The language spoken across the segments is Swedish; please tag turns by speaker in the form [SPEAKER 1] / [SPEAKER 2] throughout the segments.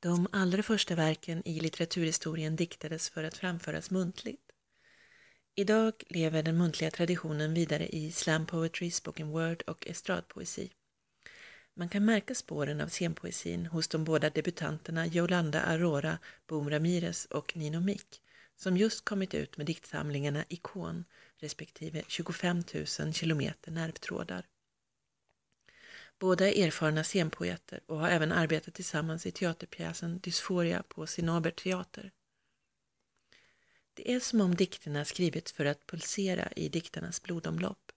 [SPEAKER 1] De allra första verken i litteraturhistorien diktades för att framföras muntligt. Idag lever den muntliga traditionen vidare i slam poetry, spoken word och estradpoesi. Man kan märka spåren av scenpoesin hos de båda debutanterna Yolanda Aurora Boom Ramirez och Nino Mick som just kommit ut med diktsamlingarna Ikon respektive 25 000 kilometer nervtrådar. Båda är erfarna scenpoeter och har även arbetat tillsammans i teaterpjäsen Dysforia på Sinaber teater. Det är som om dikterna skrivits för att pulsera i diktarnas blodomlopp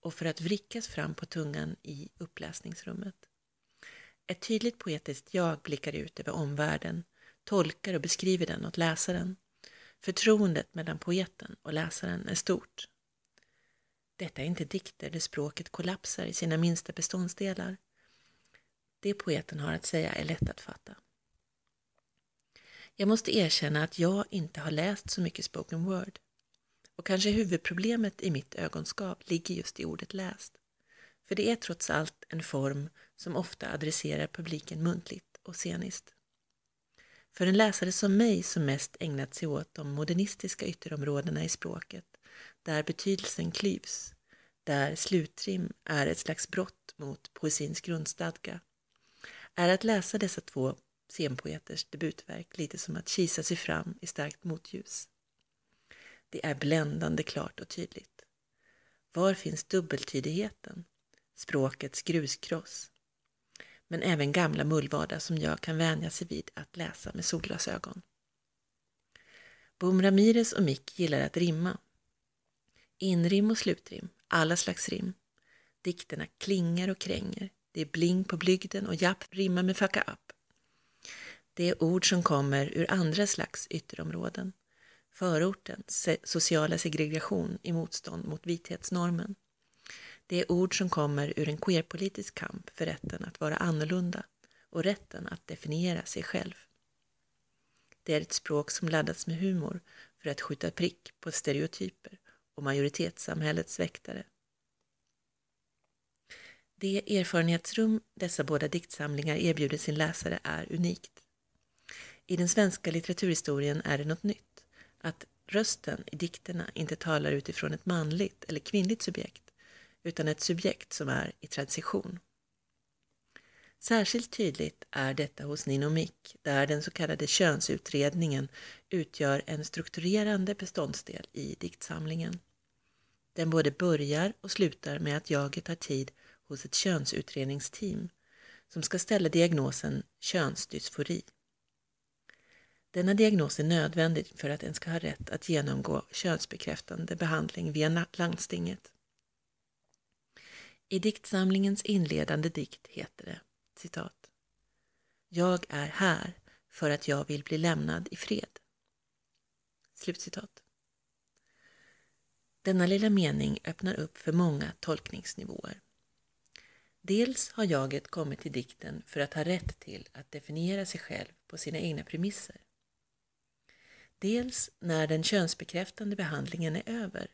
[SPEAKER 1] och för att vrickas fram på tungan i uppläsningsrummet. Ett tydligt poetiskt jag blickar ut över omvärlden, tolkar och beskriver den åt läsaren. Förtroendet mellan poeten och läsaren är stort. Detta är inte dikter där språket kollapsar i sina minsta beståndsdelar. Det poeten har att säga är lätt att fatta. Jag måste erkänna att jag inte har läst så mycket spoken word. Och kanske huvudproblemet i mitt ögonskap ligger just i ordet läst. För det är trots allt en form som ofta adresserar publiken muntligt och sceniskt. För en läsare som mig som mest ägnat sig åt de modernistiska ytterområdena i språket där betydelsen klyvs, där slutrim är ett slags brott mot poesins grundstadga, är att läsa dessa två scenpoeters debutverk lite som att kisa sig fram i starkt motljus. Det är bländande klart och tydligt. Var finns dubbeltydigheten? Språkets gruskross? Men även gamla mullvadar som jag kan vänja sig vid att läsa med solglasögon. Boom Ramirez och Mick gillar att rimma Inrim och slutrim, alla slags rim. Dikterna klingar och kränger. Det är bling på blygden och japp rimmar med fucka upp. Det är ord som kommer ur andra slags ytterområden. Förorten, sociala segregation i motstånd mot vithetsnormen. Det är ord som kommer ur en queerpolitisk kamp för rätten att vara annorlunda och rätten att definiera sig själv. Det är ett språk som laddats med humor för att skjuta prick på stereotyper och majoritetssamhällets väktare. Det erfarenhetsrum dessa båda diktsamlingar erbjuder sin läsare är unikt. I den svenska litteraturhistorien är det något nytt, att rösten i dikterna inte talar utifrån ett manligt eller kvinnligt subjekt, utan ett subjekt som är i transition. Särskilt tydligt är detta hos Ninomik, där den så kallade könsutredningen utgör en strukturerande beståndsdel i diktsamlingen. Den både börjar och slutar med att jaget tar tid hos ett könsutredningsteam som ska ställa diagnosen könsdysfori. Denna diagnos är nödvändig för att en ska ha rätt att genomgå könsbekräftande behandling via landstinget. I diktsamlingens inledande dikt heter det citat Jag är här för att jag vill bli lämnad i fred. Slutcitat. Denna lilla mening öppnar upp för många tolkningsnivåer. Dels har jaget kommit till dikten för att ha rätt till att definiera sig själv på sina egna premisser. Dels när den könsbekräftande behandlingen är över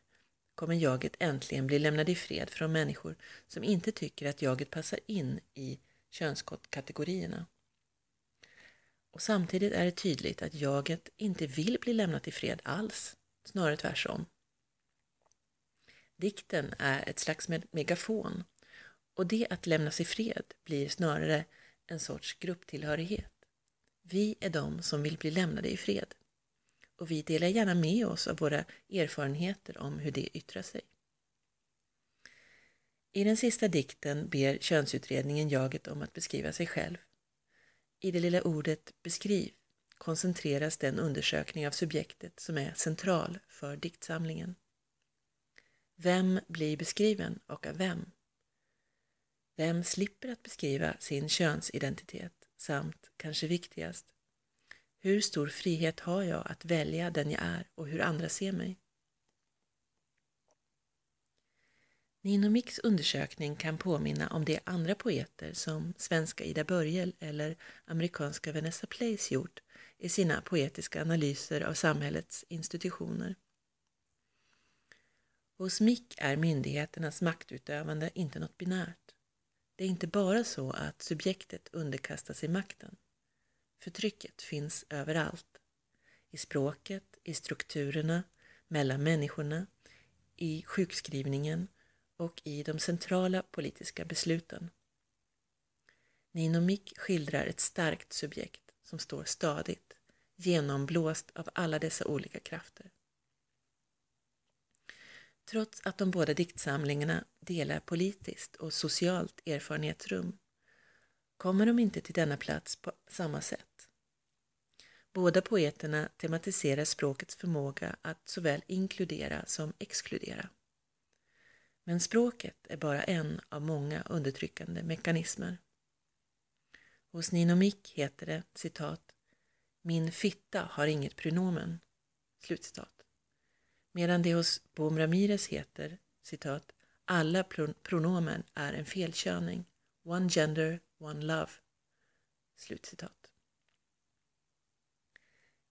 [SPEAKER 1] kommer jaget äntligen bli lämnad i fred från människor som inte tycker att jaget passar in i könskategorierna. Och samtidigt är det tydligt att jaget inte vill bli lämnat i fred alls, snarare tvärtom. Dikten är ett slags megafon och det att lämnas i fred blir snarare en sorts grupptillhörighet. Vi är de som vill bli lämnade i fred och vi delar gärna med oss av våra erfarenheter om hur det yttrar sig. I den sista dikten ber könsutredningen jaget om att beskriva sig själv. I det lilla ordet beskriv koncentreras den undersökning av subjektet som är central för diktsamlingen. Vem blir beskriven och av vem? Vem slipper att beskriva sin könsidentitet samt, kanske viktigast, hur stor frihet har jag att välja den jag är och hur andra ser mig? Nino Micks undersökning kan påminna om de andra poeter som svenska Ida Börjel eller amerikanska Vanessa Place gjort i sina poetiska analyser av samhällets institutioner. Hos Mick är myndigheternas maktutövande inte något binärt. Det är inte bara så att subjektet underkastar sig makten. Förtrycket finns överallt. I språket, i strukturerna, mellan människorna, i sjukskrivningen och i de centrala politiska besluten. Nino Mick skildrar ett starkt subjekt som står stadigt, genomblåst av alla dessa olika krafter. Trots att de båda diktsamlingarna delar politiskt och socialt erfarenhetsrum kommer de inte till denna plats på samma sätt. Båda poeterna tematiserar språkets förmåga att såväl inkludera som exkludera. Men språket är bara en av många undertryckande mekanismer. Hos Nino Mick heter det citat ”Min fitta har inget pronomen”, slutcitat. Medan det hos Bohm Ramirez heter citat ”Alla pronomen är en felkörning, one gender, one love”, slutcitat.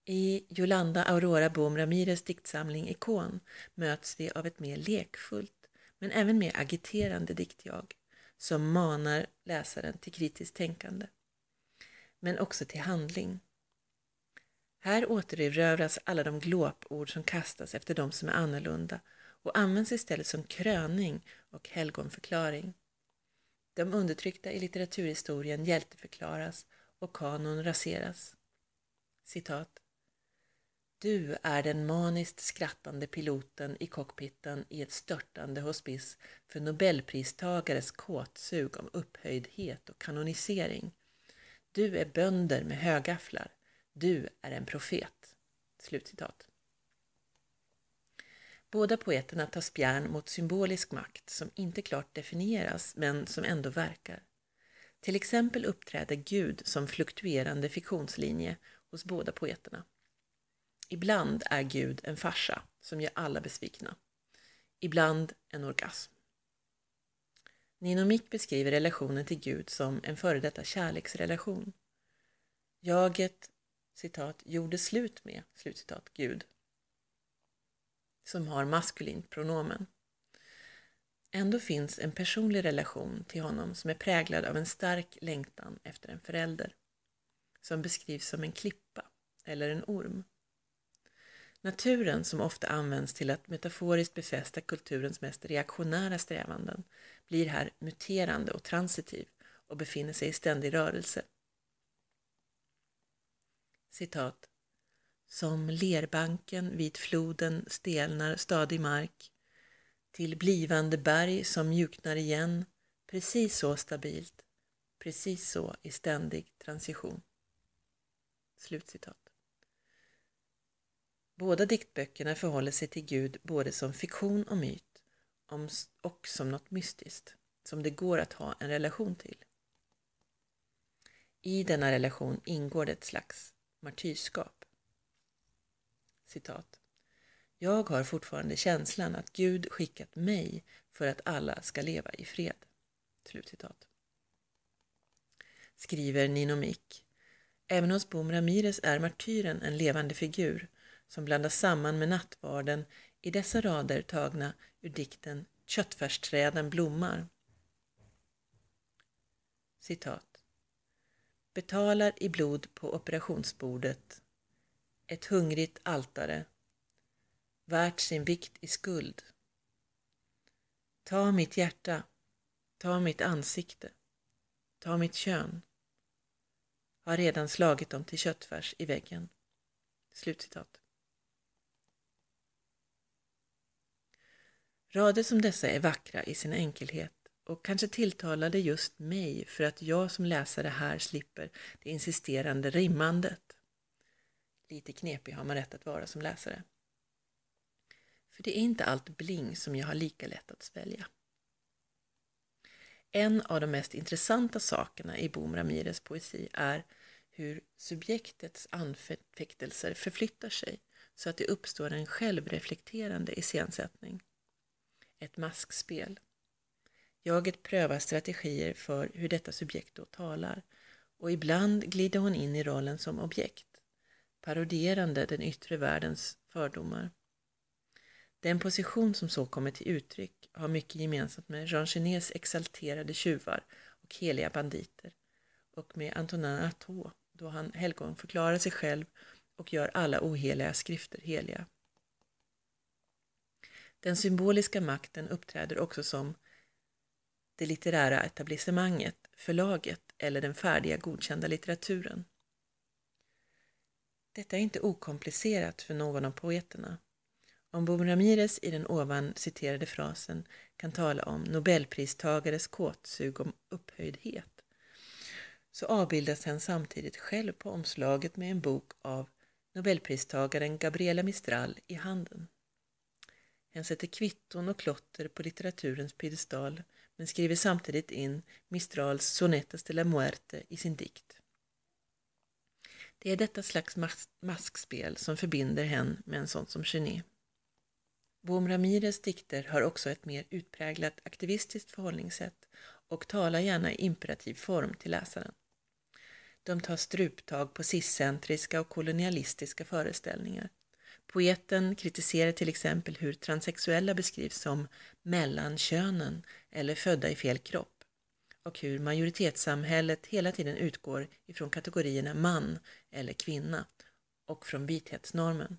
[SPEAKER 1] I Yolanda Aurora Bohm Ramirez diktsamling Ikon möts vi av ett mer lekfullt men även mer agiterande diktjag som manar läsaren till kritiskt tänkande men också till handling. Här återerövras alla de glåpord som kastas efter de som är annorlunda och används istället som kröning och helgonförklaring. De undertryckta i litteraturhistorien hjälteförklaras och kanon raseras. Citat. Du är den maniskt skrattande piloten i cockpiten i ett störtande hospice för nobelpristagares kåtsug om upphöjdhet och kanonisering. Du är bönder med högafflar. Du är en profet." Slutcitat. Båda poeterna tar spjärn mot symbolisk makt som inte klart definieras men som ändå verkar. Till exempel uppträder Gud som fluktuerande fiktionslinje hos båda poeterna. Ibland är Gud en farsa som gör alla besvikna. Ibland en orgasm. Nino Mick beskriver relationen till Gud som en före detta kärleksrelation. Jaget, citat, gjorde slut med, slutcitat, Gud, som har maskulint pronomen. Ändå finns en personlig relation till honom som är präglad av en stark längtan efter en förälder, som beskrivs som en klippa eller en orm. Naturen, som ofta används till att metaforiskt befästa kulturens mest reaktionära strävanden, blir här muterande och transitiv och befinner sig i ständig rörelse. Citat. Som lerbanken vid floden stelnar stadig mark, till blivande berg som mjuknar igen, precis så stabilt, precis så i ständig transition. Slutcitat. Båda diktböckerna förhåller sig till Gud både som fiktion och myt och som något mystiskt, som det går att ha en relation till. I denna relation ingår det ett slags martyrskap. Citat. Jag har fortfarande känslan att Gud skickat mig för att alla ska leva i fred. Slutcitat. Skriver Nino Mick. Även hos Bom Ramirez är martyren en levande figur som blandas samman med nattvarden i dessa rader tagna ur dikten Köttfärsträden blommar. Citat. Betalar i blod på operationsbordet ett hungrigt altare värt sin vikt i skuld. Ta mitt hjärta, ta mitt ansikte, ta mitt kön. Har redan slagit dem till köttfärs i väggen. Slutcitat. Rader som dessa är vackra i sin enkelhet och kanske tilltalade just mig för att jag som läsare här slipper det insisterande rimmandet. Lite knepig har man rätt att vara som läsare. För det är inte allt bling som jag har lika lätt att svälja. En av de mest intressanta sakerna i Boom Ramires poesi är hur subjektets anfäktelser förflyttar sig så att det uppstår en självreflekterande iscensättning ett maskspel. Jaget prövar strategier för hur detta subjekt då talar och ibland glider hon in i rollen som objekt, paroderande den yttre världens fördomar. Den position som så kommer till uttryck har mycket gemensamt med Jean Genets exalterade tjuvar och heliga banditer och med Antonin Artaud då han helgonförklarar sig själv och gör alla oheliga skrifter heliga. Den symboliska makten uppträder också som det litterära etablissemanget, förlaget eller den färdiga godkända litteraturen. Detta är inte okomplicerat för någon av poeterna. Om Bo Ramirez i den ovan citerade frasen kan tala om nobelpristagares kåtsug om upphöjdhet så avbildas han samtidigt själv på omslaget med en bok av nobelpristagaren Gabriela Mistral i handen. Han sätter kvitton och klotter på litteraturens piedestal men skriver samtidigt in Mistrals Sonetas de la Muerte i sin dikt. Det är detta slags mas maskspel som förbinder hen med en sån som Genet. Bohm Ramirez dikter har också ett mer utpräglat aktivistiskt förhållningssätt och talar gärna i imperativ form till läsaren. De tar struptag på ciscentriska och kolonialistiska föreställningar. Poeten kritiserar till exempel hur transsexuella beskrivs som mellankönen eller födda i fel kropp och hur majoritetssamhället hela tiden utgår ifrån kategorierna man eller kvinna och från vithetsnormen.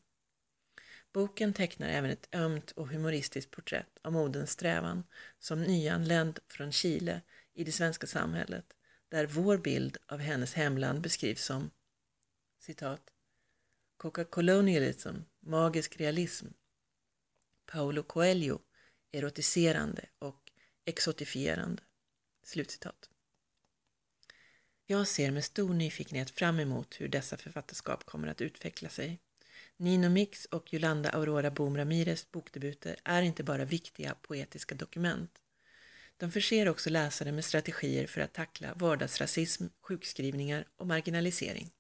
[SPEAKER 1] Boken tecknar även ett ömt och humoristiskt porträtt av moderns strävan som nyanländ från Chile i det svenska samhället där vår bild av hennes hemland beskrivs som citat Coca-colonialism, magisk realism, Paulo Coelho, erotiserande och exotifierande. Slutcitat. Jag ser med stor nyfikenhet fram emot hur dessa författarskap kommer att utveckla sig. Nino Mix och Yolanda Aurora Boom Ramirez bokdebuter är inte bara viktiga poetiska dokument. De förser också läsare med strategier för att tackla vardagsrasism, sjukskrivningar och marginalisering.